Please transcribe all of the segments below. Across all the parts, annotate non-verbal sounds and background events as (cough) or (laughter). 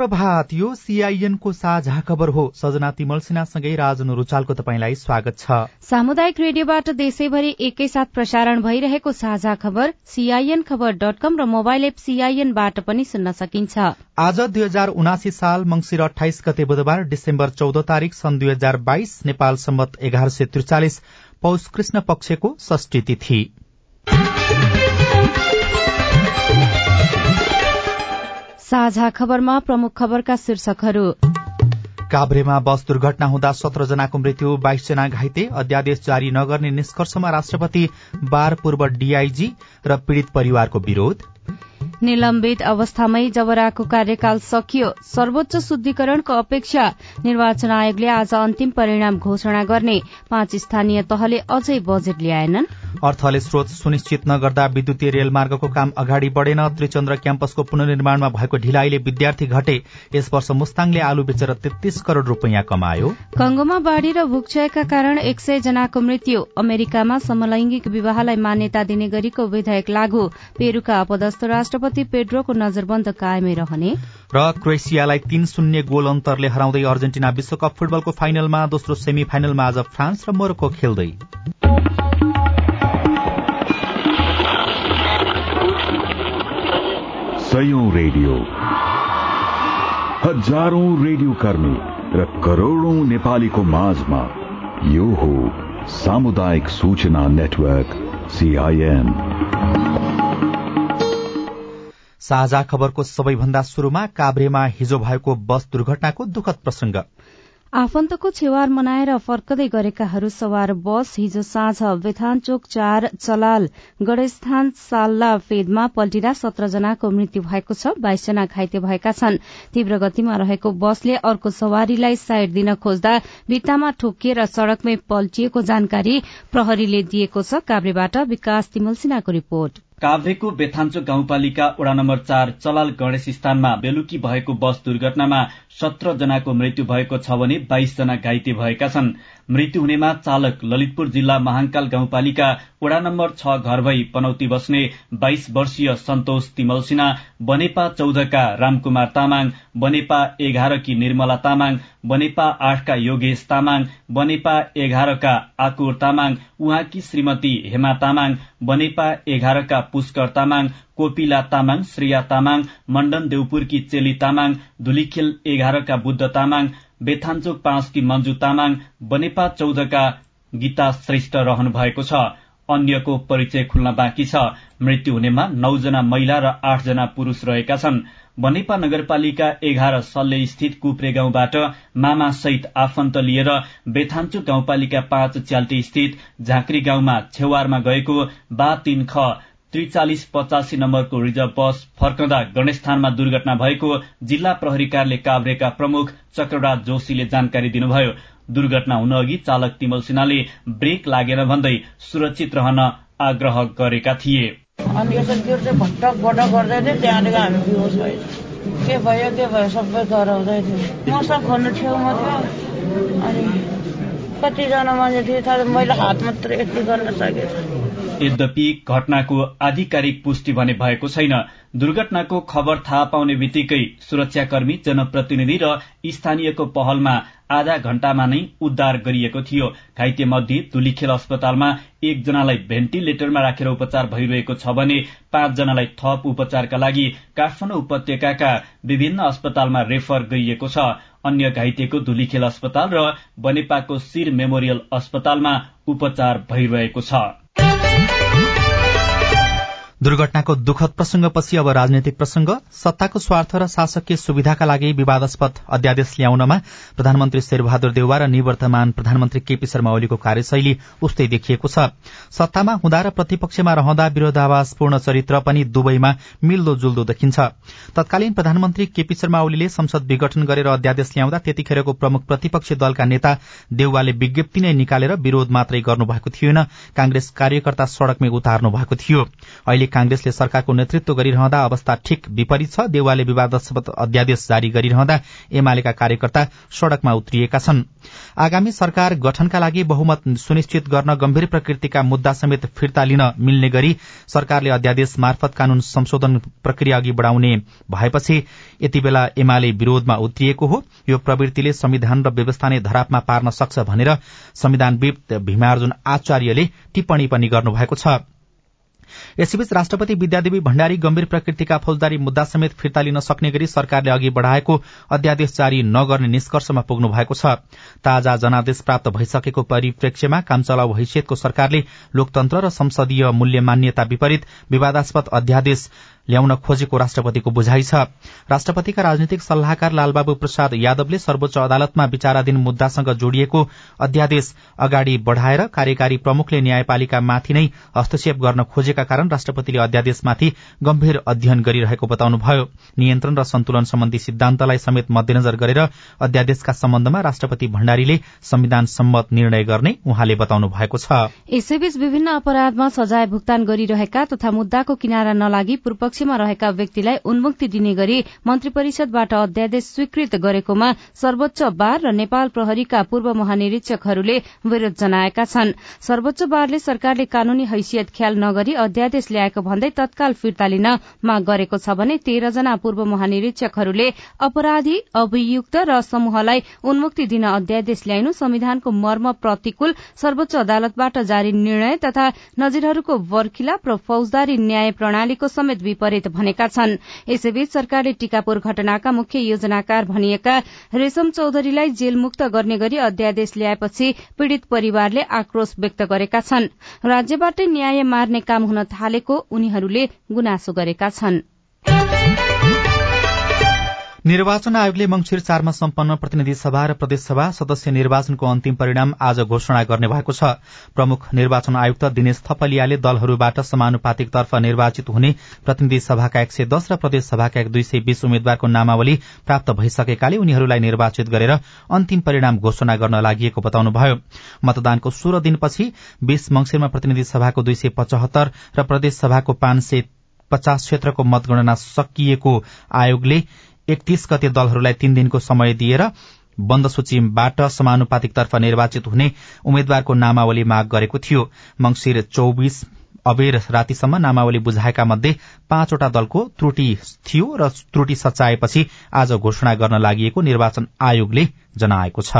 प्रभात यो सीआईएनको साझा खबर हो। सजना तिमल सिन्हासँगै राजन रुचालको तपाईँलाई स्वागत छ। सामुदायिक रेडियोबाट देशैभरि एकैसाथ प्रसारण भइरहेको साझा खबर सीआईएन खबर डट कम र मोबाइल एप सीआईएनबाट पनि सुन्न सकिन्छ। आज दुई हजार उनासी साल मंगिर अठाइस गते बुधबार डिसेम्बर चौध तारीक सन् दुई हजार बाइस नेपाल सम्मत एघार सय त्रिचालिस पौष कृष्ण पक्षको षष्ठी तिथि। साझा खबरमा प्रमुख खबरका शीर्षकहरू। काभ्रेमा बस दुर्घटना हुँदा सत्र जनाको मृत्यु बाइस जना घाइते अध्यादेश जारी नगर्ने निष्कर्षमा राष्ट्रपति बार पूर्व डीआईजी र पीड़ित परिवारको विरोध। निलम्बित अवस्थामै जबराको कार्यकाल सकियो। सर्वोच्च शुद्धिकरणको अपेक्षा निर्वाचन आयोगले आज अन्तिम परिणाम घोषणा गर्ने पाँच स्थानीय तहले अझै बजेट ल्याएनन्। अर्थले स्रोत सुनिश्चित नगर्दा विद्युतीय रेलमार्गको काम अगाडि बढ़ेन। त्रिचन्द्र क्याम्पसको पुनर्निर्माणमा भएको ढिलाइले विद्यार्थी घटे। यस वर्ष मुस्ताङले आलु बेचेर तेत्तीस करोड़ रूपियाँ कमायो। कंगोमा बाढ़ी र भूक्षयका कारण एक सय जनाको मृत्यु। अमेरिकामा समलैंगिक विवाहलाई मान्यता दिने गरीको विधेयक लागू। पेरूका अपदस्थ राष्ट्रपति पेड्रोको नजरबन्द कायमै रहने। र क्रोएसियालाई तीन शून्य गोल अन्तरले हराउँदै अर्जेन्टिना विश्वकप फुटबलको फाइनलमा दोस्रो सेमी फाइनलमा आज फ्रान्स र मोरक्को खेल्दै। सयौं रेडियो। हजारौं रेडियो कर्मी र करोड़ौं नेपालीको माझमा यो हो सामुदायिक सूचना नेटवर्क सीआईएन साझा खबरको सबैभन्दा शुरूमा काभ्रेमा हिजो भएको बस दुर्घटनाको दुखद प्रसंग आफन्तको छेवार मनाएर फर्कदै गरेकाहरू सवार बस हिजो साँझ बेथानचोक चार चलाल गणेशस्थान साल्ला फेदमा पल्टिँदा सत्र जनाको मृत्यु भएको छ बाइसजना घाइते भएका छन्। तीव्र गतिमा रहेको बसले अर्को सवारीलाई साइड दिन खोज्दा भित्तामा ठोकिएर सड़कमै पल्टिएको जानकारी प्रहरीले दिएको छ। काभ्रेबाट विकास तिमल रिपोर्ट। काभ्रेको बेथान्चो गाउँपालिका वडा नम्बर चार चलाल गणेश स्थानमा बेलुकी भएको बस दुर्घटनामा सत्र जनाको मृत्यु भएको छ भने बाइस जना घाइते भएका छन्। मृत्यु हुनेमा चालक ललितपुर जिल्ला महाङकाल गाउँपालिका वडा नम्बर छ घर भई पनौती बस्ने बाइस वर्षीय सन्तोष तिमल सिन्हा बनेपा चौधका रामकुमार तामाङ बनेपा एघारकी निर्मला तामाङ बनेपा आठका योगेश तामाङ बनेपा एघारका आकुर तामाङ उहाँकी श्रीमती हेमा तामाङ बनेपा एघारका पुष्कर तामाङ कोपिला तामाङ श्रेया तामाङ मण्डन देउपुरकी चेली तामाङ धुलीखेल एघारका बुद्ध तामाङ बेथान्चोक पाँचकी मञ्जु तामाङ बनेपा चौधका गीता श्रेष्ठ रहनु भएको छ। अन्यको परिचय खुल्न बाँकी छ। मृत्यु हुनेमा नौजना महिला र आठजना पुरूष रहेका छन्। बनेपा नगरपालिका एघार सल्ले स्थित कुप्रे गाउँबाट मामा सहित आफन्त लिएर बेथान्चोक गाउँपालिका पाँच च्याल्टी स्थित झाँक्री गाउँमा छेवारमा गएको बा तीन ख त्रिचालिस पचासी नम्बरको रिजर्भ बस फर्कँदा गणेशस्थानमा दुर्घटना भएको जिल्ला प्रहरी कार्यालय काभ्रेका प्रमुख चक्रराज जोशीले जानकारी दिनुभयो। दुर्घटना हुन अघि चालक तिमल सिन्हाले ब्रेक लागेन भन्दै सुरक्षित रहन आग्रह गरेका थिए। अनि यसो भटक भटक गर्दै थियो त्यहाँदेखि हामी बिहोस भयो। के भयो के भयो सबै गराउँदै थियो। मसँग खोल्नु छेउमा थियो अनि कतिजना मान्छे थियो तर मैले हात मात्रै यति गर्न सकेको यद्यपि घटनाको आधिकारिक पुष्टि भने भएको छैन। दुर्घटनाको खबर थाहा पाउने बित्तिकै सुरक्षाकर्मी जनप्रतिनिधि र स्थानीयको पहलमा आधा घण्टामा नै उद्धार गरिएको थियो। घाइते मध्ये धुलीखेल अस्पतालमा एकजनालाई भेन्टिलेटरमा राखेर उपचार भइरहेको छ भने पाँचजनालाई थप उपचारका लागि काठमाडौँ उपत्यकाका विभिन्न अस्पतालमा रेफर गरिएको छ। अन्य घाइतेको धुलीखेल अस्पताल र बनेपाको शिर मेमोरियल अस्पतालमा उपचार भइरहेको छ। दुर्घटनाको दुखद प्रसंगपछि अब राजनैतिक प्रसंग सत्ताको स्वार्थ र शासकीय सुविधाका लागि विवादास्पद अध्यादेश ल्याउनमा प्रधानमन्त्री शेरबहादुर देउवा र निवर्तमान प्रधानमन्त्री केपी शर्मा ओलीको कार्यशैली उस्तै देखिएको छ। सत्तामा हुँदा र प्रतिपक्षमा रहँदा विरोधावासपूर्ण चरित्र पनि दुवैमा मिल्दो जुल्दो देखिन्छ। तत्कालीन प्रधानमन्त्री केपी शर्मा ओलीले संसद विघटन गरेर अध्यादेश ल्याउँदा त्यतिखेरको प्रमुख प्रतिपक्षी दलका नेता देउवाले विज्ञप्ति नै निकालेर विरोध मात्रै गर्नुभएको थिएन। कांग्रेस कार्यकर्ता सड़कमै उतार्नु भएको थियो कांग्रेसले सरकारको नेतृत्व गरिरहँदा अवस्था ठिक विपरीत छ। देउवाले विवादास्पद अध्यादेश जारी गरिरहँदा एमालेका कार्यकर्ता सड़कमा उत्रिएका छन्। आगामी सरकार गठनका लागि बहुमत सुनिश्चित गर्न गम्भीर प्रकृतिका मुद्दा समेत फिर्ता लिन मिल्ने गरी सरकारले अध्यादेश मार्फत कानून संशोधन प्रक्रिया अघि बढ़ाउने भएपछि यति बेला एमाले विरोधमा उत्रिएको हो। यो प्रवृत्तिले संविधान र व्यवस्था नै धरापमा पार्न सक्छ भनेर संविधानविद भीमार्जुन आचार्यले टिप्पणी पनि गर्नुभएको छ। यसैबीच राष्ट्रपति विद्यादेवी भण्डारी गम्भीर प्रकृतिका फौजदारी मुद्दा समेत फिर्ता लिन सक्ने गरी सरकारले अघि बढ़ाएको अध्यादेश जारी नगर्ने निष्कर्षमा पुग्नु भएको छ। ताजा जनादेश प्राप्त भइसकेको परिप्रेक्ष्यमा कामचलाउ हैसियतको सरकारले लोकतन्त्र र संसदीय मूल्य मान्यता विपरीत विवादास्पद अध्यादेश ल्याउन खोजेको राष्ट्रपतिको बुझाइ छ। राष्ट्रपतिका राजनीतिक सल्लाहकार लालबाबु प्रसाद यादवले सर्वोच्च अदालतमा विचाराधीन मुद्दासँग जोडिएको अध्यादेश अगाडि बढ़ाएर कार्यकारी प्रमुखले न्यायपालिकामाथि नै हस्तक्षेप गर्न खोजेका कारण राष्ट्रपतिले अध्यादेशमाथि गम्भीर अध्ययन गरिरहेको बताउनुभयो। नियन्त्रण र सन्तुलन सम्बन्धी सिद्धान्तलाई समेत मध्यनजर गरेर अध्यादेशका सम्बन्धमा राष्ट्रपति भण्डारीले संविधान सम्मत निर्णय गर्ने उहाँले बताउनु भएको छ। यसैबीच विभिन्न अपराधमा सजाय भुक्तान गरिरहेका तथा मुद्दाको किनारा नलागी पूर्वपक्षमा रहेका व्यक्तिलाई उन्मुक्ति दिने गरी मन्त्री परिषदबाट अध्यादेश स्वीकृत गरेकोमा सर्वोच्च बार र नेपाल प्रहरीका पूर्व महानिरीक्षकहरूले विरोध जनाएका छन्। सर्वोच्च बारले सरकारले कानूनी हैसियत ख्याल नगरी अध्यादेश ल्याएको भन्दै तत्काल फिर्ता लिन माग गरेको छ भने तेह्रजना पूर्व महानिरीक्षकहरूले अपराधी अभियुक्त र समूहलाई उन्मुक्ति दिन अध्यादेश ल्याइनु संविधानको मर्म प्रतिकूल सर्वोच्च अदालतबाट जारी निर्णय तथा नजिरहरूको वर्खिलाप र फौजदारी न्याय प्रणालीको समेत विपरीत भनेका छन्। यसैबीच सरकारले टीकापुर घटनाका मुख्य योजनाकार भनिएका रेशम चौधरीलाई जेलमुक्त गर्ने गरी अध्यादेश ल्याएपछि पीड़ित परिवारले आक्रोश व्यक्त गरेका छन्। राज्यबाटै न्याय मार्ने काम हुन थालेको उनीहरूले गुनासो गरेका छनृ। निर्वाचन आयोगले मंगिर चारमा सम्पन्न प्रतिनिधि सभा र प्रदेशसभा सदस्य निर्वाचनको अन्तिम परिणाम आज घोषणा गर्ने भएको छ। प्रमुख निर्वाचन आयुक्त दिनेश थपलियाले दलहरूबाट समानुपातिक तर्फ निर्वाचित हुने प्रतिनिधि सभाका एक सय दस र प्रदेशसभाका एक दुई सय बीस उम्मेद्वारको नामावली प्राप्त भइसकेकाले उनीहरूलाई निर्वाचित गरेर अन्तिम परिणाम घोषणा गर्न लागि बताउनुभयो। मतदानको सोह्र दिनपछि बीस मंगिरमा प्रतिनिधि सभाको दुई सय पचहत्तर र प्रदेशसभाको पाँच सय पचास क्षेत्रको मतगणना सकिएको आयोगले एकतीस गते दलहरूलाई तीन दिनको समय दिएर बन्द सूचीबाट समानुपातिकतर्फ निर्वाचित हुने उम्मेद्वारको नामावली माग गरेको थियो। मंगिर चौबिस अबेर रातिसम्म नामावली बुझाएका मध्ये पाँचवटा दलको त्रुटि थियो र त्रुटि सच्याएपछि आज घोषणा गर्न लागि निर्वाचन आयोगले जनाएको छ।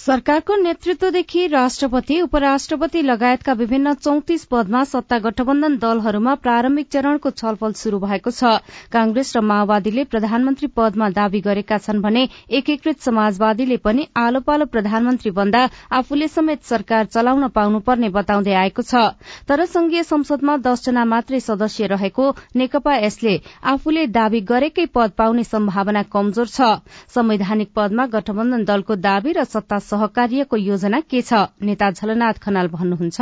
सरकारको नेतृत्वदेखि राष्ट्रपति उपराष्ट्रपति लगायतका विभिन्न चौतिस पदमा सत्ता गठबन्धन दलहरूमा प्रारम्भिक चरणको छलफल शुरू भएको छ। कांग्रेस र माओवादीले प्रधानमन्त्री पदमा दावी गरेका छन् भने एकीकृत समाजवादीले पनि आलो पालो प्रधानमन्त्री भन्दा आफूले समेत सरकार चलाउन पाउनुपर्ने बताउँदै आएको छ। तर संघीय संसदमा दसजना मात्रै सदस्य रहेको नेकपा यसले आफूले दावी गरेकै पद पाउने सम्भावना कमजोर छ। संवैधानिक पदमा गठबन्धन दलको दावी र सत्ता सहकार्यको योजना के छ? नेता झलनाथ खनाल भन्नुहुन्छ।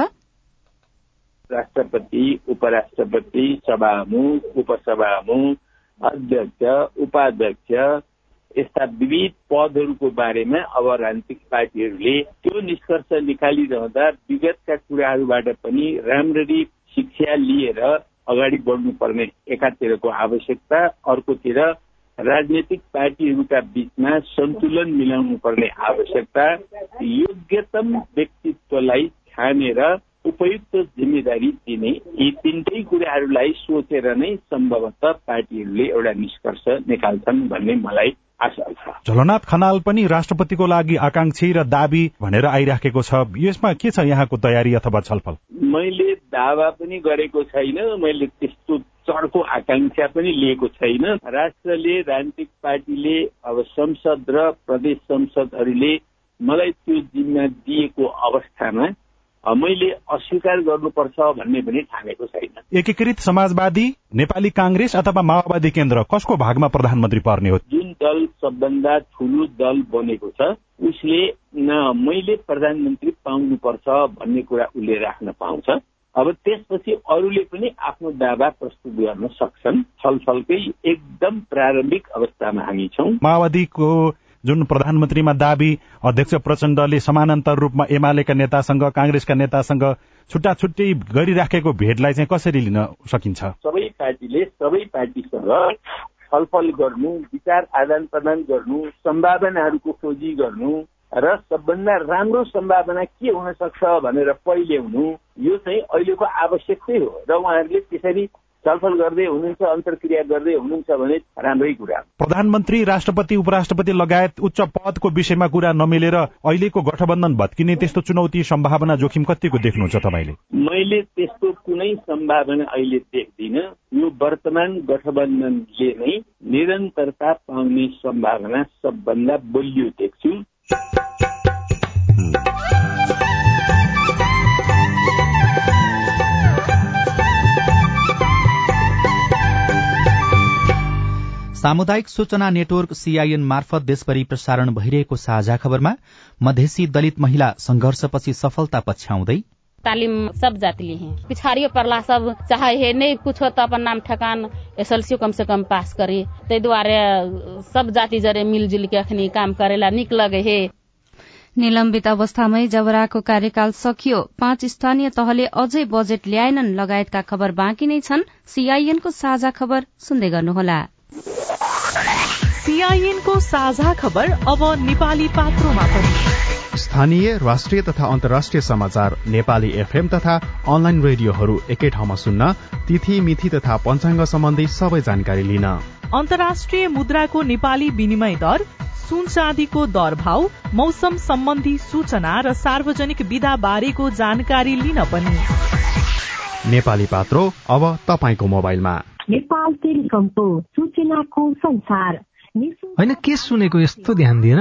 राष्ट्रपति उपराष्ट्रपति सभामुख उपसभामुख अध्यक्ष उपाध्यक्ष यस्ता विविध पदहरूको बारेमा अब राजनीतिक पार्टीहरूले त्यो निष्कर्ष निकालिरहँदा विगतका कुराहरूबाट पनि राम्ररी शिक्षा लिएर अगाडि बढ्नुपर्ने एकातिरको आवश्यकता अर्कोतिर राजनैतिक पार्टीहरूका बीचमा सन्तुलन मिलाउनु पर्ने आवश्यकता योग्यतम व्यक्तित्वलाई छानेर उपयुक्त जिम्मेदारी दिने यी तिनटै कुराहरूलाई सोचेर नै सम्भवतः पार्टीहरूले एउटा निष्कर्ष निकाल्छन् भन्ने मलाई आशा छ। झलनाथ खनाल पनि राष्ट्रपतिको लागि आकांक्षी र दावी भनेर आइराखेको छ। यसमा के छ यहाँको तयारी अथवा छलफल? मैले दावा पनि गरेको छैन। मैले त्यस्तो चढको आकांक्षा पनि लिएको छैन। राष्ट्रले राजनीतिक पार्टीले अब संसद र प्रदेश संसदहरूले मलाई त्यो जिम्मा दिएको अवस्थामा मैले अस्वीकार गर्नुपर्छ भन्ने पनि ठानेको छैन। एकीकृत समाजवादी नेपाली काङ्ग्रेस अथवा माओवादी केन्द्र कसको भागमा प्रधानमन्त्री पर्ने हो? जुन दल सबभन्दा ठुलो दल बनेको छ उसले मैले प्रधानमन्त्री पाउनुपर्छ भन्ने कुरा उसले राख्न पाउँछ। अब त्यसपछि अरूले पनि आफ्नो दावा प्रस्तुत गर्न सक्छन्। छलफलकै एकदम प्रारम्भिक अवस्थामा हामी छौँ। माओवादीको जुन प्रधानमन्त्रीमा दावी अध्यक्ष प्रचण्डले समानान्तर रूपमा एमालेका नेतासँग काङ्ग्रेसका नेतासँग छुट्टा छुट्टै गरिराखेको भेटलाई चाहिँ कसरी लिन सकिन्छ? सबै पार्टीले सबै पार्टीसँग छलफल गर्नु विचार आदान प्रदान गर्नु सम्भावनाहरूको खोजी गर्नु र सबभन्दा राम्रो सम्भावना के हुन सक्छ भनेर पहिले हुनु यो चाहिँ अहिलेको आवश्यकतै हो र उहाँहरूले त्यसरी छलफल गर्दै हुनुहुन्छ अन्तर्क्रिया गर्दै हुनुहुन्छ भने राम्रै कुरा प्रधानमन्त्री राष्ट्रपति उपराष्ट्रपति लगायत उच्च पदको विषयमा कुरा नमिलेर अहिलेको गठबन्धन भत्किने त्यस्तो चुनौती सम्भावना जोखिम कतिको देख्नुहुन्छ तपाईँले? मैले त्यस्तो कुनै सम्भावना अहिले देख्दिनँ। यो वर्तमान गठबन्धनले नै निरन्तरता पाउने सम्भावना सबभन्दा बलियो देख्छु। सामुदायिक सूचना नेटवर्क सीआईएन मार्फत देशभरि प्रसारण भइरहेको साझा खबरमा मधेसी दलित महिला संघर्षपछि सफलता पछ्याउँदै तालिम सब जाति हैं। पिछाड़िए परला सब चाहे है नहीं कुछ हो तो अपन नाम ठेकान एसएलसी कम से कम पास करे। ते दुआरे सब जाति जरे मिलजुल के अखनी काम करेला निक लगे हे। निलम्बित अवस्थामै जबराको कार्यकाल सकियो। पाँच स्थानीय तहले अझै बजेट ल्याएनन् लगायतका खबर बाँकी नै छन्। सीआईएनको साझा खबर सुन्दै गर्नुहोला। सीआईएनको साझा खबर अब नेपाली पात्रोमा पनि। स्थानीय राष्ट्रिय तथा अन्तर्राष्ट्रिय समाचार नेपाली एफएम तथा अनलाइन रेडियोहरू एकै ठाउँमा सुन्न तिथि मिथि तथा पञ्चाङ्ग सम्बन्धी सबै जानकारी लिन। अन्तर्राष्ट्रिय मुद्राको नेपाली विनिमय दर सुन चाँदीको दर भाव मौसम सम्बन्धी सूचना र सार्वजनिक विधा बारेको जानकारी लिन पनि। नेपाली पात्रो अब तपाईँको मोबाइलमा। नेपाल टेलिकमको सूचनाको संसार। होइन के सुनेको यस्तो ध्यान दिएर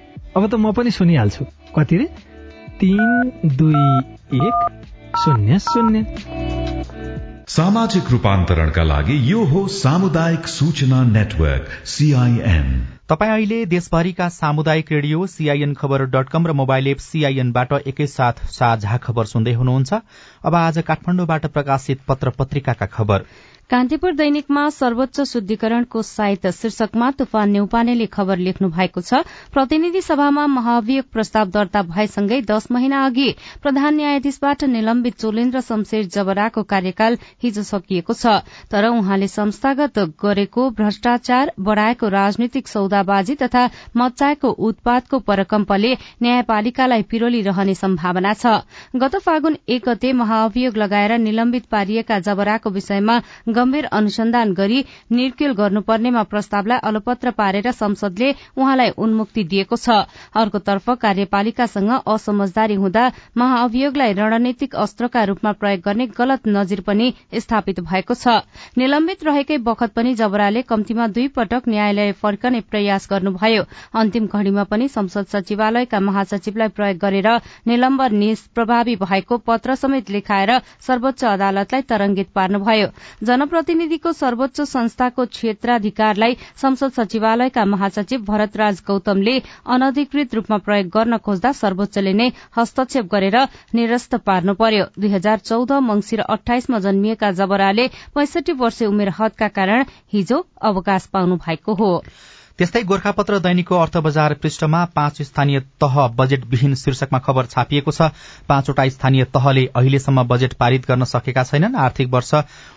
अब त म पनि सुनिहाल्छु। कति रे? तिन दुई एक शून्य शून्य। सामाजिक रूपान्तरणका लागि यो हो सामुदायिक सूचना नेटवर्क सीआईएन तपाईँ अहिले देशभरिका सामुदायिक radio CIN Khabar dot com र मोबाइल एप सीआईएनबाट एकैसाथ साझा खबर सुन्दै हुनुहुन्छ। अब आज काठमाडौँबाट प्रकाशित पत्र पत्रिकाका खबर। कान्तिपुर दैनिकमा सर्वोच्च शुद्धिकरणको साइत शीर्षकमा तुफान नेउपानेले खबर लेख्नु भएको छ। प्रतिनिधि सभामा महाभियोग प्रस्ताव दर्ता भएसँगै दश महिना अघि प्रधान न्यायाधीशबाट निलम्बित चोलेन्द्र शमशेर जबराको कार्यकाल हिजो सकिएको छ। तर उहाँले संस्थागत गरेको भ्रष्टाचार बढ़ाएको राजनीतिक सौदाबाजी तथा मच्चाएको उत्पादको परकम्पले न्यायपालिकालाई पिरोली रहने सम्भावना छ। गत फागुन एक गते महाअभियोग लगाएर निलम्बित पारिएका जबराको विषयमा गम्भीर अनुसन्धान गरी निर्क्युल गर्नुपर्नेमा प्रस्तावलाई अलपत्र पारेर संसदले उहाँलाई उन्मुक्ति दिएको छ। अर्कोतर्फ कार्यपालिकासँग असमझदारी हुँदा महाअभियोगलाई रणनीतिक अस्त्रका रूपमा प्रयोग गर्ने गलत नजिर पनि स्थापित भएको छ। निलम्बित रहेकै बखत पनि जबराले कम्तीमा दुई पटक न्यायालय फर्कने प्रयास गर्नुभयो। अन्तिम घड़ीमा पनि संसद सचिवालयका महासचिवलाई प्रयोग गरेर निलम्बन निष्प्रभावी भएको पत्र समेत लेखाएर सर्वोच्च अदालतलाई तरंगित पार्नुभयो। जनप्रतिनिधिको सर्वोच्च संस्थाको क्षेत्राधिकारलाई संसद सचिवालयका महासचिव भरतराज गौतमले अनधिकृत रूपमा प्रयोग गर्न खोज्दा सर्वोच्चले नै हस्तक्षेप गरेर निरस्त पार्नु पर्यो दुई हजार चौध मंगिर अठाइसमा जन्मिएका जबराले पैंसठी वर्ष उमेर हदका कारण हिजो अवकाश पाउनु भएको हो। त्यस्तै गोर्खापत्र दैनिकको अर्थ बजार पृष्ठमा पाँच स्थानीय तह बजेट विहीन शीर्षकमा खबर छापिएको छ। पाँचवटा स्थानीय तहले अहिलेसम्म बजेट पारित गर्न सकेका छैनन्। आर्थिक वर्ष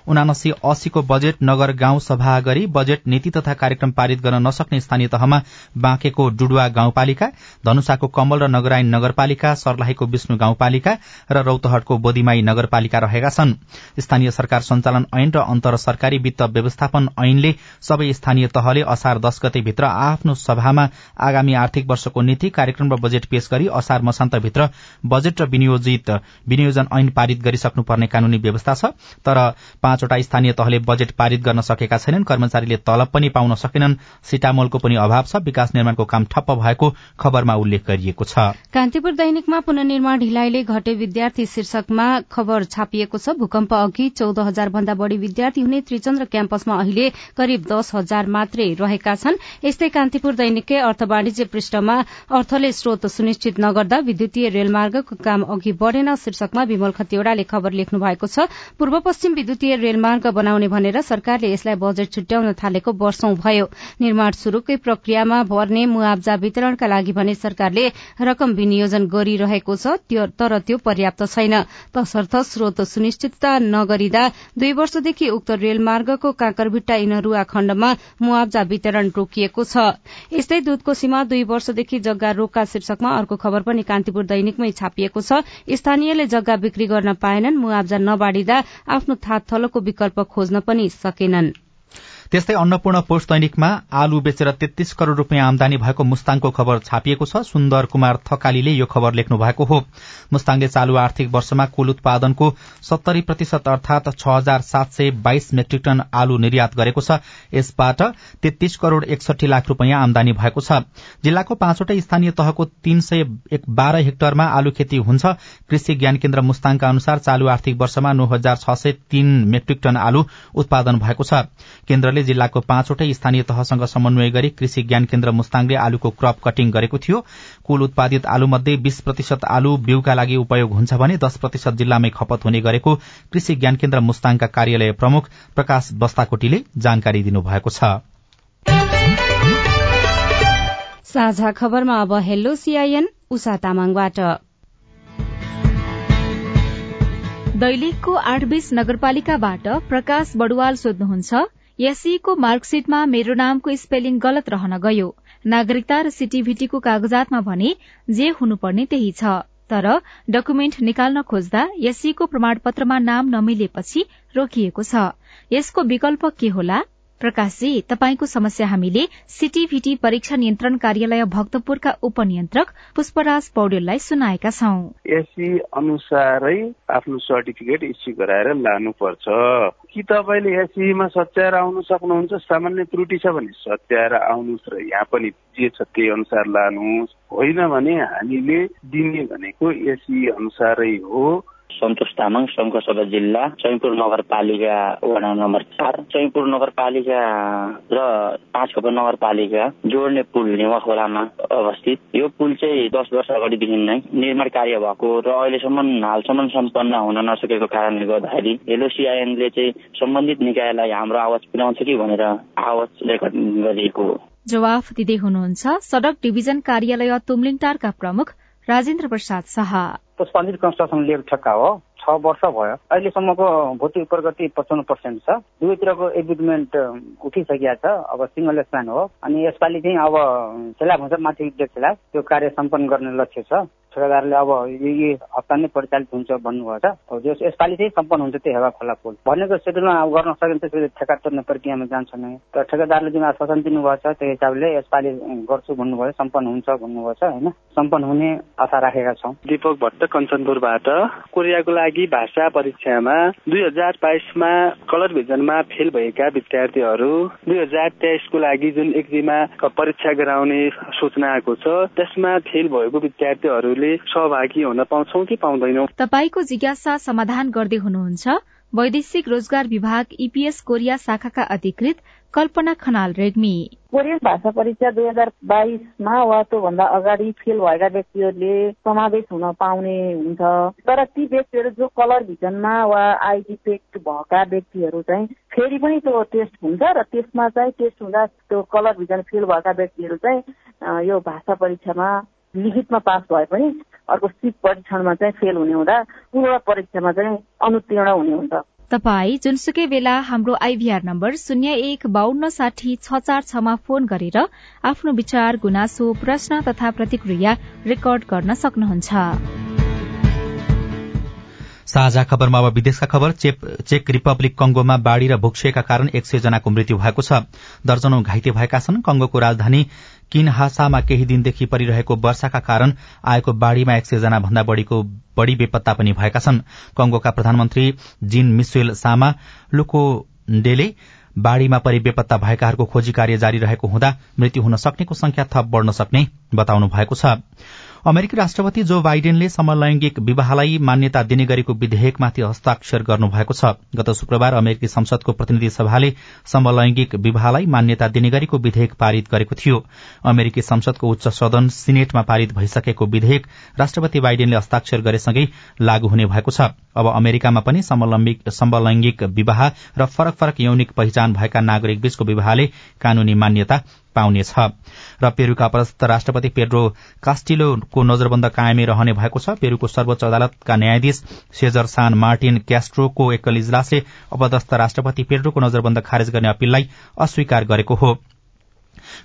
उनासी अस्सीको बजेट नगर गाउँ सभा गरी बजेट नीति तथा कार्यक्रम पारित गर्न नसक्ने स्थानीय तहमा बाँकेको डुडुवा गाउँपालिका धनुषाको कमल र नगरायन नगरपालिका सर्लाहीको विष्णु गाउँपालिका र रौतहटको बोदिमाई नगरपालिका रहेका छन्। स्थानीय सरकार सञ्चालन ऐन र अन्तर सरकारी वित्त व्यवस्थापन ऐनले सबै स्थानीय तहले असार दश गते भित्र आफ्नो सभामा आगामी आर्थिक वर्षको नीति कार्यक्रम र बजेट पेश गरी असार मसान्तभित्र बजेट र विनियोजित विनियोजन ऐन पारित गरिसक्नुपर्ने कानूनी व्यवस्था छ। तर पाँचवटा स्थानीय तहले बजेट पारित गर्न सकेका छैनन् कर्मचारीले तलब पनि पाउन सकेनन् सिटामोलको पनि अभाव छ विकास निर्माणको काम ठप्प भएको खबरमा उल्लेख गरिएको छ। कान्तिपुर दैनिकमा पुननिर्माण ढिलाइले घटे विद्यार्थी शीर्षकमा खबर छापिएको छ। भूकम्प अघि चौध हजार भन्दा बढ़ी विद्यार्थी हुने त्रिचन्द्र क्याम्पसमा अहिले करिब दस हजार मात्रै रहेका छन्। यस्तै कान्तिपुर दैनिककै अर्थ वाणिज्य पृष्ठमा अर्थले स्रोत सुनिश्चित नगर्दा विद्युतीय रेलमार्गको काम अघि बढ़ेन। शीर्षकमा विमल खतिवड़ाले खबर लेख्नु भएको छ पूर्व पश्चिम विद्युतीय रेलमार्ग बनाउने भनेर सरकारले यसलाई बजेट छुट्याउन थालेको वर्षौं भयो। निर्माण शुरूकै प्रक्रियामा भर्ने मुआवजा वितरणका लागि भने सरकारले रकम विनियोजन गरिरहेको छ तर त्यो पर्याप्त छैन। तसर्थ स्रोत सुनिश्चितता नगरिँदा दुई वर्षदेखि उक्त रेलमार्गको काँकरभिट्टा इनरुवा खण्डमा मुआवजा वितरण रोकिएको छ। यस्तै दूधको सीमा दुई वर्षदेखि जग्गा रोका शीर्षकमा अर्को खबर पनि कान्तिपुर दैनिकमै छापिएको छ। स्थानीयले जग्गा बिक्री गर्न पाएनन् मुआवजा नबाडिँदा आफ्नो थात थलोको विकल्प खोज्न पनि सकेनन्। त्यस्तै अन्नपूर्ण पोस्ट दैनिकमा आलु बेचेर तेत्तीस करोड़ रूपियाँ आमदानी भएको मुस्ताङको खबर छापिएको छ। सुन्दर कुमार थकालीले यो खबर लेख्नु भएको हो। मुस्ताङले चालू आर्थिक वर्षमा कुल उत्पादनको सत्तरी प्रतिशत अर्थात छ हजार सात सय बाइस मेट्रिक टन आलु निर्यात गरेको छ। यसबाट तेत्तीस करोड़ एकसठी लाख रूपियाँ आमदानी भएको छ। जिल्लाको पाँचवटै स्थानीय तहको तीन सय बाह्र हेक्टरमा आलु खेती हुन्छ। कृषि ज्ञान केन्द्र मुस्ताङका अनुसार चालू आर्थिक वर्षमा नौ हजार छ सय तीन मेट्रिक टन आलु उत्पादन भएको छ। केन्द्रले जिल्लाको पाँचवटै स्थानीय तहसँग समन्वय गरी कृषि ज्ञान केन्द्र मुस्ताङले आलुको क्रप कटिङ गरेको थियो। कुल उत्पादित आलु मध्ये बीस प्रतिशत आलु बिउका लागि उपयोग हुन्छ भने दश प्रतिशत जिल्लामै खपत हुने गरेको कृषि ज्ञान केन्द्र मुस्ताङका कार्यालय प्रमुख प्रकाश बस्ताकोटीले जानकारी दिनुभएको छ। साझा खबरमा अब हेलो सीआईएन उषा तामाङबाट। दैलेखको आठबीस नगरपालिकाबाट प्रकाश बडुवाल सोध्नुहुन्छ एसईको मार्कशीटमा मेरो नामको स्पेलिङ गलत रहन गयो। नागरिकता र सिटिभिटीको कागजातमा भने जे हुनुपर्ने त्यही छ। तर डकुमेन्ट निकाल्न खोज्दा एसईको प्रमाणपत्रमा नाम नमिलेपछि रोकिएको छ। यसको विकल्प के होला? प्रकाशजी तपाईँको समस्या हामीले सिटिभिटी परीक्षा नियन्त्रण कार्यालय भक्तपुरका उपनियन्त्रक पुष्पराज पौडेललाई सुनाएका छौं। एसई अनुसारै आफ्नो सर्टिफिकेट इस्यु गराएर लानुपर्छ। कि तपाईँले एसईमा सच्याएर आउनु सक्नुहुन्छ? सामान्य त्रुटि छ भने सच्याएर आउनुहोस् र यहाँ पनि जे छ त्यही अनुसार लानुहोस्। होइन भने हामीले दिने भनेको एसई अनुसारै हो। सन्तोष तामाङ शङ्करसभा जिल्ला चैनपुर नगरपालिका वडा नम्बर चार चैनपुर नगरपालिका र पाँच खबर नगरपालिका जोड्ने पुल नेवा खोलामा अवस्थित। यो पुल चाहिँ दस वर्ष अगाडिदेखि नै निर्माण कार्य भएको र अहिलेसम्म हालसम्म सम्पन्न हुन नसकेको कारणले गर्दाखेरि हेलो सिआइएनले चाहिँ सम्बन्धित निकायलाई हाम्रो आवाज पुर्याउँछ कि भनेर आवाज रेकर्ड गरिएको जवाफ दिँदै हुनुहुन्छ सड़क डिभिजन कार्यालय तुमलिङटारका प्रमुख राजेन्द्र प्रसाद शाह। पुष्पाञ्जली कन्स्ट्रक्सन लिएको ठेक्का हो। छ वर्ष भयो। अहिलेसम्मको भौतिक प्रगति पचपन्न पर्सेन्ट छ। दुवैतिरको एग्रिमेन्ट उठिसकेका छ। अब सिङ्गल प्लान हो। अनि यसपालि चाहिँ अब माथि सेला त्यो कार्य सम्पन्न गर्ने लक्ष्य छ। ठेकेदारले अब यही हप्ता नै परिचालित हुन्छ भन्नुभएको छ यसपालि चाहिँ सम्पन्न हुन्छ त्यो हेवा खोला पुल। भनेको सेड्युलमा गर्न सकिन्छ फेरि ठेका तोड्ने प्रक्रियामा जान्छ नै तर ठेकेदारले जुन आश्वासन दिनुभएको छ त्यो हिसाबले यसपालि गर्छु भन्नुभयो सम्पन्न हुन्छ भन्नुभएको छ होइन? सम्पन्न हुने आशा राखेका छौँ। दीपक भट्ट कञ्चनपुरबाट। कोरियाको लागि भाषा परीक्षामा दुई हजार बाइसमा कलर भिजनमा फेल भएका विद्यार्थीहरू दुई हजार तेइसको लागि जुन एक्जिमा परीक्षा गराउने सूचना आएको छ त्यसमा फेल भएको विद्यार्थीहरूले सहभागी हुन पाउँछौ कि पाउँदैनौ? तपाईँको जिज्ञासा समाधान गर्दै हुनुहुन्छ। वैदेशिक रोजगार विभाग इपीएस कोरिया शाखाका अधिकृत कल्पना खनाल रेग्मी। कोरियन भाषा परीक्षा दुई हजार बाइसमा वा त्योभन्दा अगाडि फेल भएका व्यक्तिहरूले समावेश हुन पाउने हुन्छ। तर ती व्यक्तिहरू जो कलर भिजनमा वा आइडी पेक भएका व्यक्तिहरू चाहिँ फेरि पनि त्यो टेस्ट हुन्छ र त्यसमा चाहिँ टेस्ट हुँदा त्यो कलर भिजन फेल भएका व्यक्तिहरू चाहिँ यो भाषा परीक्षामा लिखितमा पास भए पनि अर्को सिप परीक्षणमा चाहिँ फेल हुने हुँदा पूर्व परीक्षामा चाहिँ अनुत्तीर्ण हुने हुन्छ। तपाई जुनसुकै बेला हाम्रो आइभीआर नम्बर शून्य एक बान्न साठी छ चार छमा फोन गरेर आफ्नो विचार गुनासो प्रश्न तथा प्रतिक्रिया रेकर्ड गर्न सक्नुहुन्छ। साझा खबरमा अब विदेशका खबर चेक रिपब्लिक कंगोमा बाढ़ी र भूक्षयका कारण एक सय जनाको मृत्यु भएको छ। दर्जनौ घाइते भएका छन्। कंगोको राजधानी किनहासामा केही दिनदेखि परिरहेको वर्षाका कारण आएको बाढ़ीमा एक सय जना भन्दा बढ़ीको बढ़ी बेपत्ता पनि भएका छन्। कंगोका प्रधानमन्त्री जिन मिसेल सामा लुकोडेले बाढ़ीमा परि बेपत्ता भएकाहरूको खोजी कार्य जारी रहेको हुँदा मृत्यु हुन सक्नेको संख्या थप बढ़न सक्ने बताउनु भएको छ। अमेरिकी राष्ट्रपति जो बाइडेनले समलैंगिक विवाहलाई मान्यता दिने गरेको विधेयकमाथि हस्ताक्षर गर्नुभएको छ। गत शुक्रबार अमेरिकी संसदको प्रतिनिधि सभाले समलैंगिक विवाहलाई मान्यता दिने गरेको विधेयक पारित गरेको थियो। अमेरिकी संसदको उच्च सदन सिनेटमा पारित भइसकेको विधेयक राष्ट्रपति बाइडेनले हस्ताक्षर गरेसँगै लागू हुने भएको छ। अब अमेरिकामा पनि समलैंगिक विवाह र फरक फरक यौनिक पहिचान भएका नागरिक बीचको विवाहले कानूनी मान्यता पाउनेछ र पेरूका अपरस्थ राष्ट्रपति पेड्रो कास्टिलोको नजरबन्द कायमै रहने भएको छ। पेरूको सर्वोच्च अदालतका न्यायाधीश सेजर सान मार्टिन क्यास्ट्रोको एकल इजलासले अपदस्थ राष्ट्रपति पेड्रोको नजरबन्द खारेज गर्ने अपीललाई अस्वीकार गरेको हो।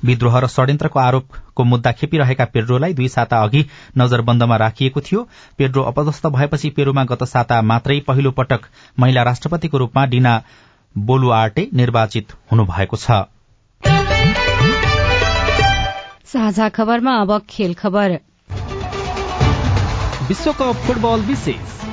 विद्रोह र षड्यन्त्रको आरोपको मुद्दा खेपिरहेका पेड्रोलाई दुई साता अघि नजरबन्दमा राखिएको थियो। पेड्रो अपदस्थ भएपछि पेरूमा गत साता मात्रै पहिलो पटक महिला राष्ट्रपतिको रूपमा डिना बोलुआर्टे निर्वाचित हुनुभएको छ। साझा खबरमा अब खेल खबर। विश्वकप फुटबल विशेष।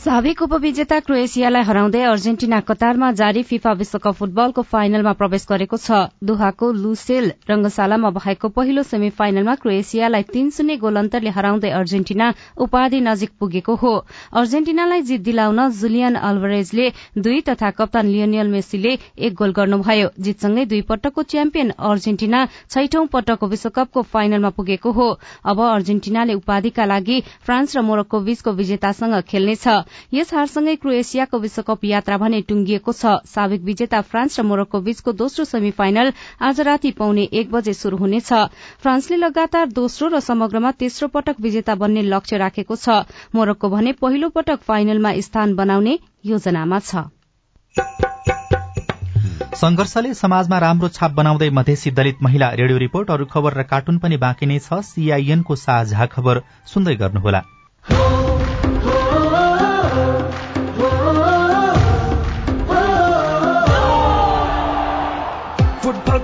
साबिक उपविजेता क्रोएसियालाई हराउँदै अर्जेन्टिना कतारमा जारी फिफा विश्वकप फुटबलको फाइनलमा प्रवेश गरेको छ। दुहाको लुसेल रंगशालामा भएको पहिलो सेमी फाइनलमा क्रोएसियालाई तीन शून्य गोल अन्तरले हराउँदै अर्जेन्टिना उपाधि नजिक पुगेको हो। अर्जेन्टिनालाई जित दिलाउन जुलियन अल्भरेजले दुई तथा कप्तान लियोनियल मेसीले एक गोल गर्नुभयो। जितसँगै दुई पटकको च्याम्पियन अर्जेन्टिना छैठौं पटकको विश्वकपको फाइनलमा पुगेको हो। अब अर्जेन्टिनाले उपाधिका लागि फ्रान्स र मोरक्को बीचको विजेतासँग खेल्नेछ। यस हारसँगै क्रोएसियाको विश्वकप यात्रा भने टुंगिएको छ। साबिक विजेता फ्रान्स र मोरक्को बीचको दोस्रो सेमी फाइनल आज राति पाउने एक बजे शुरू हुनेछ। फ्रान्सले लगातार दोस्रो र समग्रमा तेस्रो पटक विजेता बन्ने लक्ष्य राखेको छ। मोरक्को भने पहिलो पटक फाइनलमा स्थान बनाउने योजनामा छ। संघर्षले समाजमा राम्रो छाप बनाउँदै मधेसी दलित महिला रेडियो रिपोर्ट अरू खबर र कार्टुन पनि बाँकी नै छ। सीआईएनको साझा खबर सुन्दै गर्नुहोला।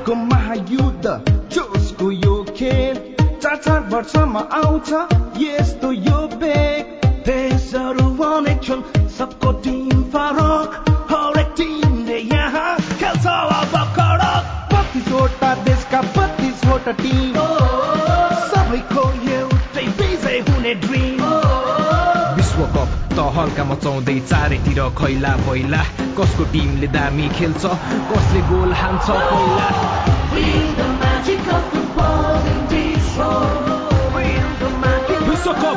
फुटबलको महायुद्ध जोसको यो खेल चार चार वर्षमा आउँछ यस्तो यो बेग। देशहरू अनेक छन् सबको टिम फरक हरेक टिमले यहाँ खेल्छ अब कडक बत्तिसवटा देशका बत्तिसवटा टिम। तहल्का मचाउँदै चारैतिर खैला पहिला कसको टिमले दामी खेल्छ कसले गोल हान्छ पहिला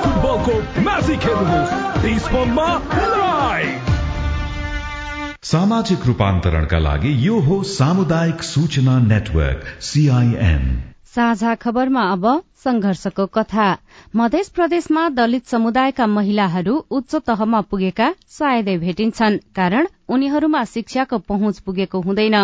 फुटबलको म्याजिक सामाजिक रूपान्तरणका लागि यो हो सामुदायिक सूचना नेटवर्क सीआईएन साझा खबरमा अब संघर्षको कथा। मध्य प्रदेशमा दलित समुदायका महिलाहरू उच्च तहमा पुगेका सायदै भेटिन्छन् कारण उनीहरूमा शिक्षाको पहुँच पुगेको हुँदैन।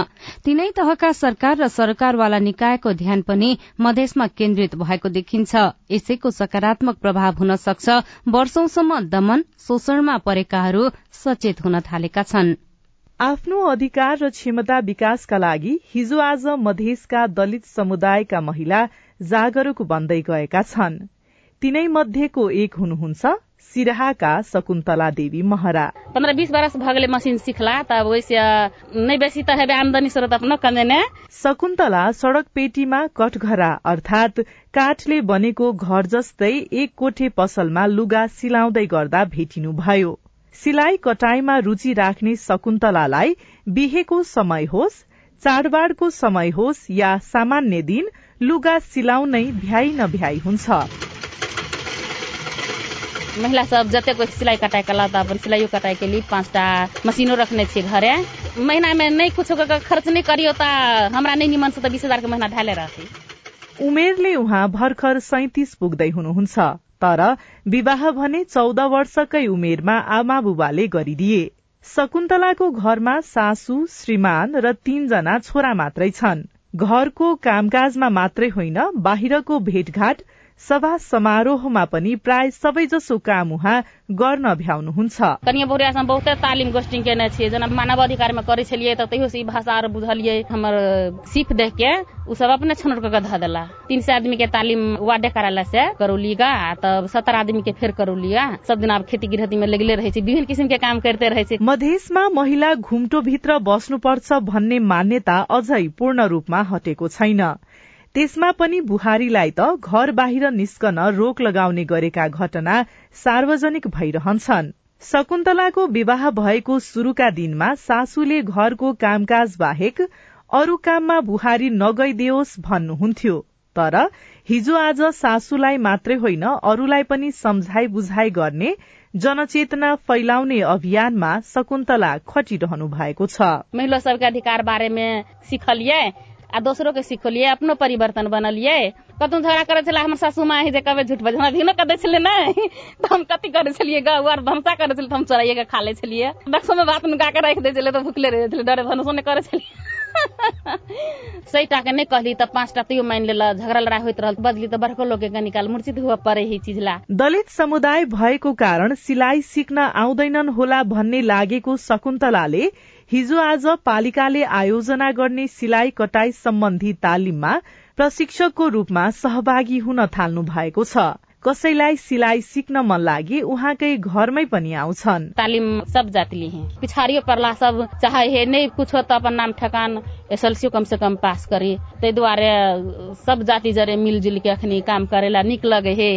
तीनै तहका सरकार र सरकारवाला निकायको ध्यान पनि मधेसमा केन्द्रित भएको देखिन्छ। यसैको सकारात्मक प्रभाव हुन सक्छ। वर्षौंसम्म दमन शोषणमा परेकाहरू सचेत हुन थालेका छनृ। आफ्नो अधिकार र क्षमता विकासका लागि हिजो आज मधेसका दलित समुदायका महिला जागरूक बन्दै गएका छन्। तिनै मध्येको एक हुनुहुन्छ सिराहाका शकुन्तला देवी महरा। पंद्रह बीस बरस भगले मशीन सिखला वैसे नहीं बेसी त हेबे आमदनी स्रोत शकुन्तला सड़क पेटीमा कठघरा अर्थात काठले बनेको घर जस्तै एक कोठे पसलमा लुगा सिलाउँदै गर्दा भेटिनु भयो सिलाई कटाईमा रुचि राख्ने शकुन्तलालाई बिहेको समय होस् चाडबाडको समय होस् या सामान्य दिन लुगा सिलाउनै भ्याइ नभ्याइ हुन्छ। महिला सब जतेको सिलाई कटाई कला त अपन सिलाइयो कटाई के लिए पांचटा मशीनो रखने छे घरे। महीना में नहीं कुछ खर्च नहीं करियो त हमरा से त बीस हजार के महीना ढाले रहथे उमेरले उहाँ भर्खर सैतिस पुग्दै हुनुहुन्छ। तर विवाह भने चौध वर्षकै उमेरमा आमा बुबाले गरिदिए। शकुन्तलाको घरमा सासू श्रीमान र तीनजना छोरा मात्रै छन्। घरको कामकाजमा मात्रै होइन बाहिरको भेटघाट सभा समारोहमा पनि प्राय सबैजसो काम उहाँ गर्न भ्याउनुहुन्छ। कनिया बहुरिया बहुते तालिम गोष्ठी केने छियै जेना मानव अधिकार में करे छलियै त तैयो से ई भाषा आर बुझलियै। हमर सीख देख के उ सब अपने छनौट के धऽ देला। तीन आदमी के तालीम वार्डे कार्यालय से करौलिगा तब सत्तर आदमी के फेर करौलिगा। सब दिन अब खेती गृहस्थी में लगले रहे छै विभिन्न किसिम के काम करते रहे छै। मधेसमा महिला घुम्टो भित्र बस्नुपर्छ भन्ने मान्यता अझै पूर्ण रूपमा हटेको छैन। त्यसमा पनि बुहारीलाई त घर बाहिर निस्कन रोक लगाउने गरेका घटना सार्वजनिक भइरहन्छन्। शकुन्तलाको विवाह भएको शुरूका दिनमा सासूले घरको कामकाज बाहेक अरू काममा बुहारी नगइदियोस् भन्नुहुन्थ्यो तर हिजो आज सासूलाई मात्रै होइन अरूलाई पनि सम्झाइ बुझाइ गर्ने जनचेतना फैलाउने अभियानमा शकुन्तला खटिरहनु भएको छ। महिला सबके अधिकार बारे में सिखलिए आ दोसरो के सिखलिए अपनो परिवर्तन बनलिए कतौ झगड़ा करे छला हमर सासू माँ जे कबे झूठ बजे हमरा भिनो कदै छले नै। (laughs) त हम कति करे छलिए गाँव आर धमसा करे छलिए त हम चोराइए के खा ले छलिए बक्सो में भात नुका के राख दे छले त भुखले रहे छले डरे भनसो ने करे छलिए (laughs) सही टाके नहीं कहली त पांचटा तैयो मान लेला झगड़ा लड़ाई होइत रहल बदली त बड़को लोग के निकाल मूर्छित हुआ परे ही चीज ला दलित समुदाय भएको कारण सिलाई सिक्न आउँदैनन् होला भन्ने लागेको शकुन्तलाले हिजो आज पालिकाले आयोजना गर्ने सिलाई कटाई सम्बन्धी तालिममा प्रशिक्षकको रूपमा सहभागी हुन थाल्नु भएको छ। कसैलाई सिलाई सिक्न मन लागे उहाँकै घरमै पनि आउँछन्। तालिम सब जाति लिए हैं पिछाड़ियो परला सब चाहे हे नहीं कुछ तो अपन नाम ठकान एसएलसी कम से कम पास करी ताहि दुआरे सब जाति जरे मिलजुल के अखनी काम करेला निक लगे हे।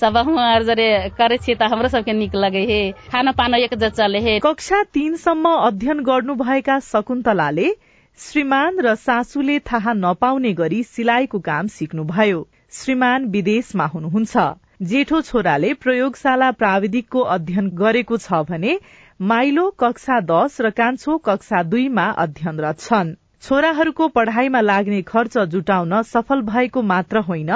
सब आर जरे करे छियै त हमरो सबके निक लगे हे। खाना पाना एक चले हे। कक्षा तीनसम्म अध्ययन गर्नुभएका शकुन्तलाले श्रीमान र सासूले थाहा नपाउने गरी सिलाइको काम सिक्नुभयो। श्रीमान विदेशमा हुनुहुन्छ। जेठो छोराले प्रयोगशाला प्राविधिकको अध्ययन गरेको छ भने माइलो कक्षा दश र कान्छो कक्षा दुईमा अध्ययनरत छन्। छोराहरूको पढ़ाइमा लाग्ने खर्च जुटाउन सफल भएको मात्र होइन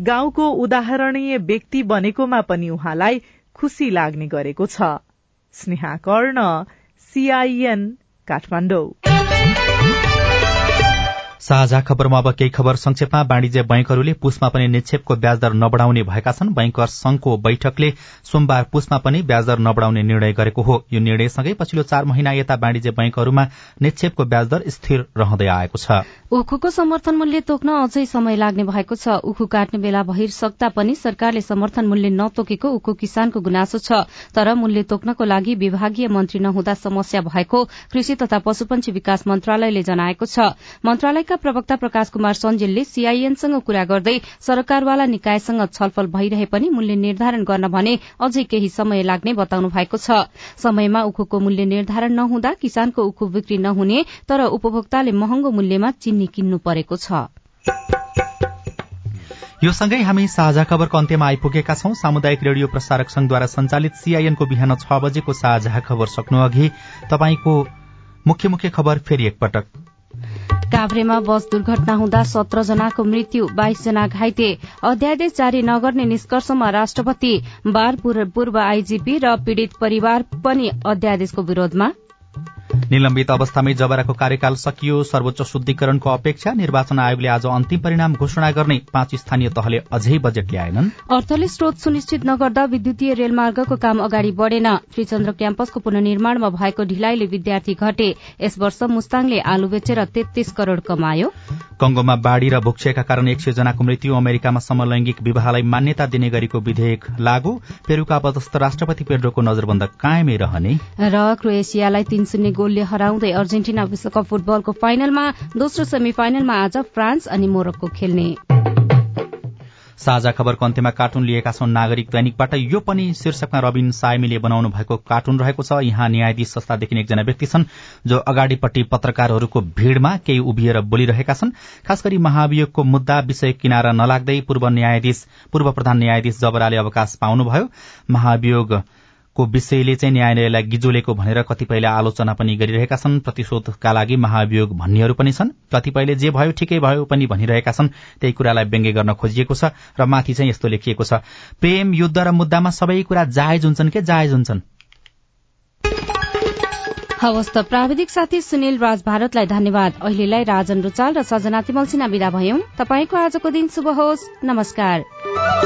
गाउँको उदाहरणीय व्यक्ति बनेकोमा पनि उहाँलाई खुशी लाग्ने गरेको छ। स्नेहा कर्ण सीआईएन साझा खबरमा अब केही खबर संक्षेपमा। वाणिज्य बैंकहरूले पुसमा पनि निक्षेपको ब्याजदर नबढ़ाउने भएका छन्। बैंकर संघको बैठकले सोमबार पुसमा पनि ब्याजदर नबढ़ाउने निर्णय गरेको हो। यो निर्णयसँगै पछिल्लो चार महिना यता वाणिज्य बैंकहरूमा निक्षेपको ब्याजदर स्थिर रहँदै आएको छ। उखुको समर्थन मूल्य तोक्न अझै समय लाग्ने भएको छ। उखु काट्ने बेला भइसक्दा पनि सरकारले समर्थन मूल्य नतोकेको उखु किसानको गुनासो छ। तर मूल्य तोक्नको लागि विभागीय मन्त्री नहुँदा समस्या भएको। कृषि तथा पशुपन्छी विकास मन्त्रालयले जनाएको छ। मन्त्रालयका प्रवक्ता प्रकाश कुमार सञ्जेलले सीआईएनसँग कुरा गर्दै सरकारवाला निकायसँग छलफल भइरहे पनि मूल्य निर्धारण गर्न भने अझै केही समय लाग्ने बताउनु भएको छ। समयमा उखुको मूल्य निर्धारण नहुँदा किसानको उखु बिक्री नहुने तर उपभोक्ताले महँगो मूल्यमा चिन्नी किन्नु परेको छ। यो सँगै हामी साझा खबरको अन्त्यमा आइपुगेका छौं। सामुदायिक रेडियो प्रसारक संघद्वारा संचालित सीआईएनको बिहान छ बजेको साझा खबर सक्नु अघि तपाईँको मुख्य मुख्य खबर फेरि एकपटक। काभ्रेमा बस दुर्घटना हुँदा सत्र जनाको मृत्यु बाइस जना घाइते। अध्यादेश जारी नगर्ने निष्कर्षमा राष्ट्रपति बार पूर्व आईजीपी र पीड़ित परिवार पनि अध्यादेशको विरोधमा। निलम्बित अवस्थामै जबराको कार्यकाल सकियो। सर्वोच्च शुद्धिकरणको अपेक्षा निर्वाचन आयोगले आज अन्तिम परिणाम घोषणा गर्ने पाँच स्थानीय तहले अझै बजेट ल्याएनन्। अर्थले स्रोत सुनिश्चित नगर्दा विद्युतीय रेलमार्गको काम अगाडि बढ़ेन। त्रिचन्द्र क्याम्पसको पुननिर्माणमा भएको ढिलाइले विद्यार्थी घटे। यस वर्ष मुस्ताङले आलु बेचेर तेत्तीस करोड़ कमायो। कंगोमा बाढ़ी र भूक्षयका कारण एक सय जनाको मृत्यु। अमेरिकामा समलैंगिक विवाहलाई मान्यता दिने गरेको विधेयक लागू। पेरूका पदस्थ राष्ट्रपति पेड्रोको नजरबन्द कायमै रहने। र क्रोएसियालाई तीन शून्य गोलले हराउँदै अर्जेन्टिना विश्वकप फुटबलको फाइनलमा दोस्रो सेमी फाइनलमा आज फ्रान्स अनि मोरक्को खेल्ने। साझा खबरको अन्त्यमा कार्टुन लिएका छौं नागरिक दैनिकबाट। यो पनि शीर्षकमा रविन सायमीले बनाउनु भएको कार्टुन रहेको छ। यहाँ न्यायाधीश संस्थादेखि एकजना व्यक्ति छन् जो अगाडिपट्टि पत्रकारहरूको भीड़मा केही उभिएर बोलिरहेका छन्। खास गरी महाभियोगको मुद्दा विषय किनारा नलाग्दै पूर्व न्यायाधीश पूर्व प्रधान न्यायाधीश जबराले अवकाश पाउनुभयो। महाभियोग को विषयले चाहिँ न्यायालयलाई गिजोलेको भनेर कतिपयले आलोचना पनि गरिरहेका छन्। प्रतिशोधका लागि महाभियोग भन्नेहरू पनि छन्। कतिपयले जे भयो ठिकै भयो पनि भनिरहेका छन्। त्यही कुरालाई व्यङ्ग्य गर्न खोजिएको छ र माथि चाहिँ यस्तो लेखिएको छ प्रेम युद्ध र मुद्दामा सबै कुरा जायज हुन्छन् के जायज हुन्छन्? हवस् त प्राविधिक साथी सुनिल राज भारतलाई धन्यवाद। अहिलेलाई राजन रुचाल र सजना तिमल सिन्हा विदा भयौं। तपाईँको आजको दिन शुभ होस्। नमस्कार।